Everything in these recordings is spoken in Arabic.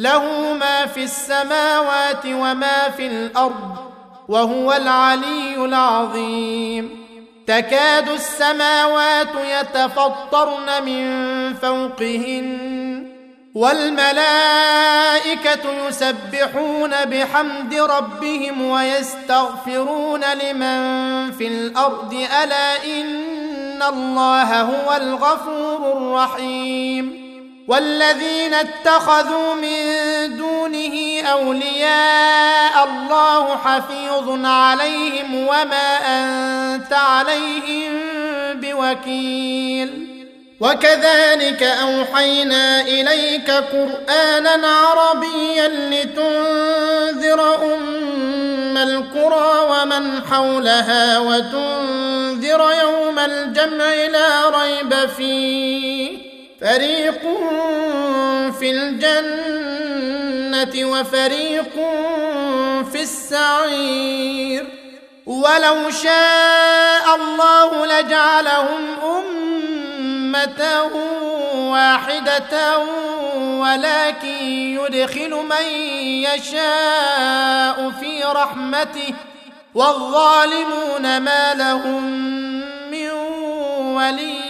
له ما في السماوات وما في الأرض وهو العلي العظيم. تكاد السماوات يتفطرن من فوقهن والملائكة يسبحون بحمد ربهم ويستغفرون لمن في الأرض. ألا إن الله هو الغفور الرحيم. والذين اتخذوا من دونه أولياء الله حفيظ عليهم وما أنت عليهم بوكيل. وكذلك أوحينا إليك قرآنا عربيا لتنذر أم القرى ومن حولها وتنذر يوم الجمع لا ريب فيه. فريق في الجنة وفريق في السعير. ولو شاء الله لجعلهم أمة واحدة ولكن يدخل من يشاء في رحمته. والظالمون ما لهم من ولي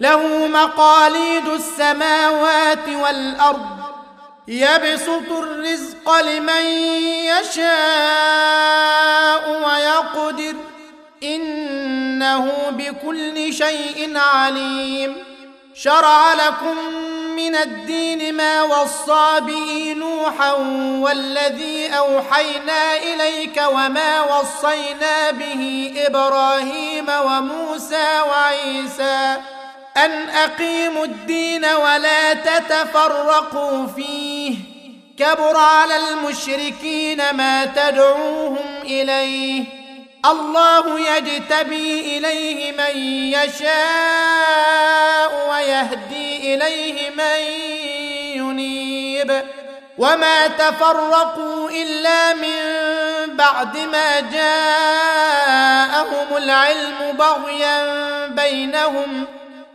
له مقاليد السماوات والأرض يبسط الرزق لمن يشاء ويقدر إنه بكل شيء عليم. شرع لكم من الدين ما وصى به نوحا والذي أوحينا إليك وما وصينا به إبراهيم وموسى وعيسى. أن أقيموا الدين ولا تتفرقوا فيه. كبر على المشركين ما تدعوهم إليه. الله يجتبي إليه من يشاء ويهدي إليه من ينيب. وما تفرقوا إلا من بعد ما جاءهم العلم بغيا بينهم.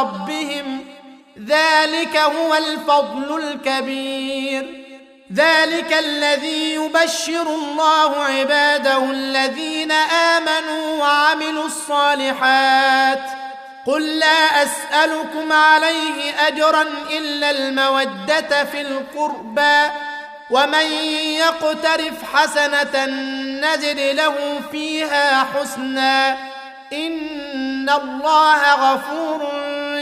ربهم ذلك هو الفضل الكبير. ذلك الذي يبشر الله عباده الذين آمنوا وعملوا الصالحات. قل لا أسألكم عليه أجرا إلا المودة في القربى. ومن يقترف حسنة نزد له فيها حسنا. إن الله غفور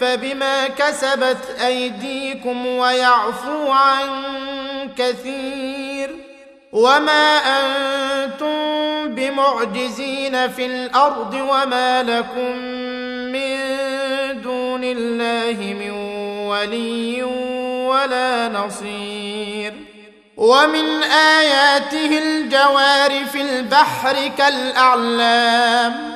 فبما كسبت أيديكم ويعفو عن كثير وما أنتم بمعجزين في الأرض وما لكم من دون الله من ولي ولا نصير ومن آياته الجوار في البحر كالأعلام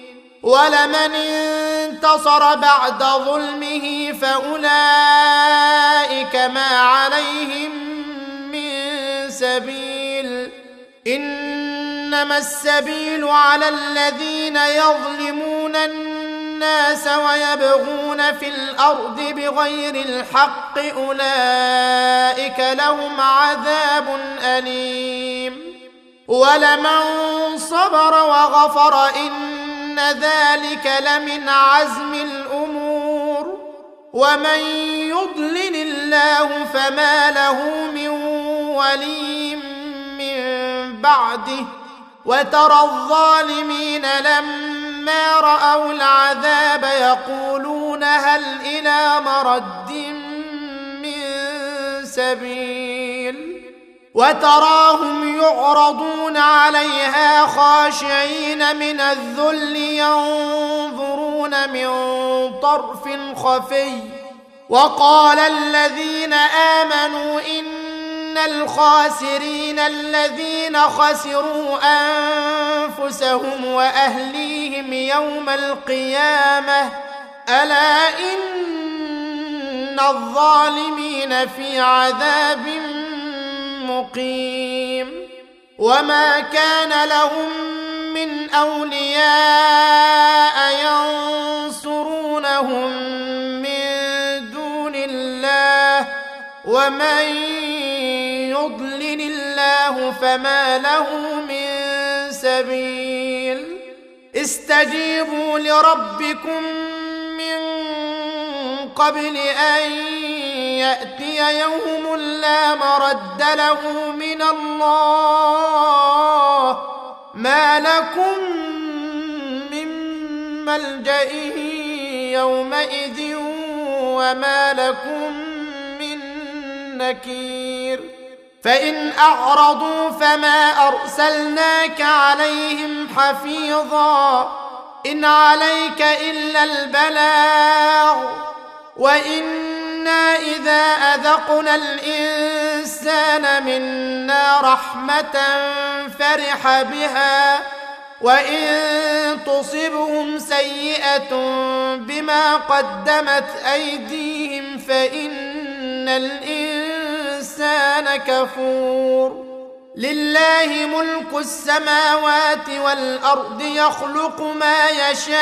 ولمن انتصر بعد ظلمه فأولئك ما عليهم من سبيل. إنما السبيل على الذين يظلمون الناس ويبغون في الأرض بغير الحق أولئك لهم عذاب أليم. ولمن صبر وغفر إن ذلك لمن عزم الأمور ومن يضلل الله فما له من ولي من بعده وترى الظالمين لما راوا العذاب يقولون هل إلى مرد من سبيل وتراهم يعرضون عليها خاشعين من الذل ينظرون من طرف خفي. وقال الذين آمنوا إن الخاسرين الذين خسروا أنفسهم وأهليهم يوم القيامة ألا إن الظالمين في عذاب مقيم وما كان لهم من أولياء ينصرونهم من دون الله ومن يضلل الله فما له من سبيل استجيبوا لربكم من قبل أن يأتي يوم لا مرد له من الله ما لكم من ملجا يومئذ وما لكم من نكير فإن أعرضوا فما أرسلناك عليهم حفيظا إن عليك إلا البلاغ وأنا اذا اذقنا الانسان منا رحمه فرح بها وان تصبهم سيئه بما قدمت ايديهم فان الانسان كفور لله ملك السماوات والارض يخلق ما يشاء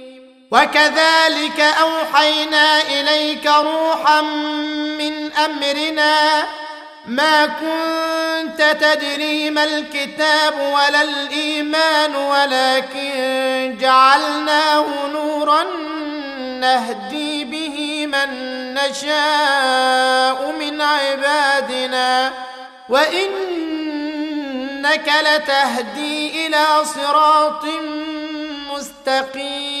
وكذلك أوحينا إليك روحا من أمرنا ما كنت تدري ما الكتاب ولا الإيمان ولكن جعلناه نورا نهدي به من نشاء من عبادنا. وإنك لتهدي إلى صراط مستقيم.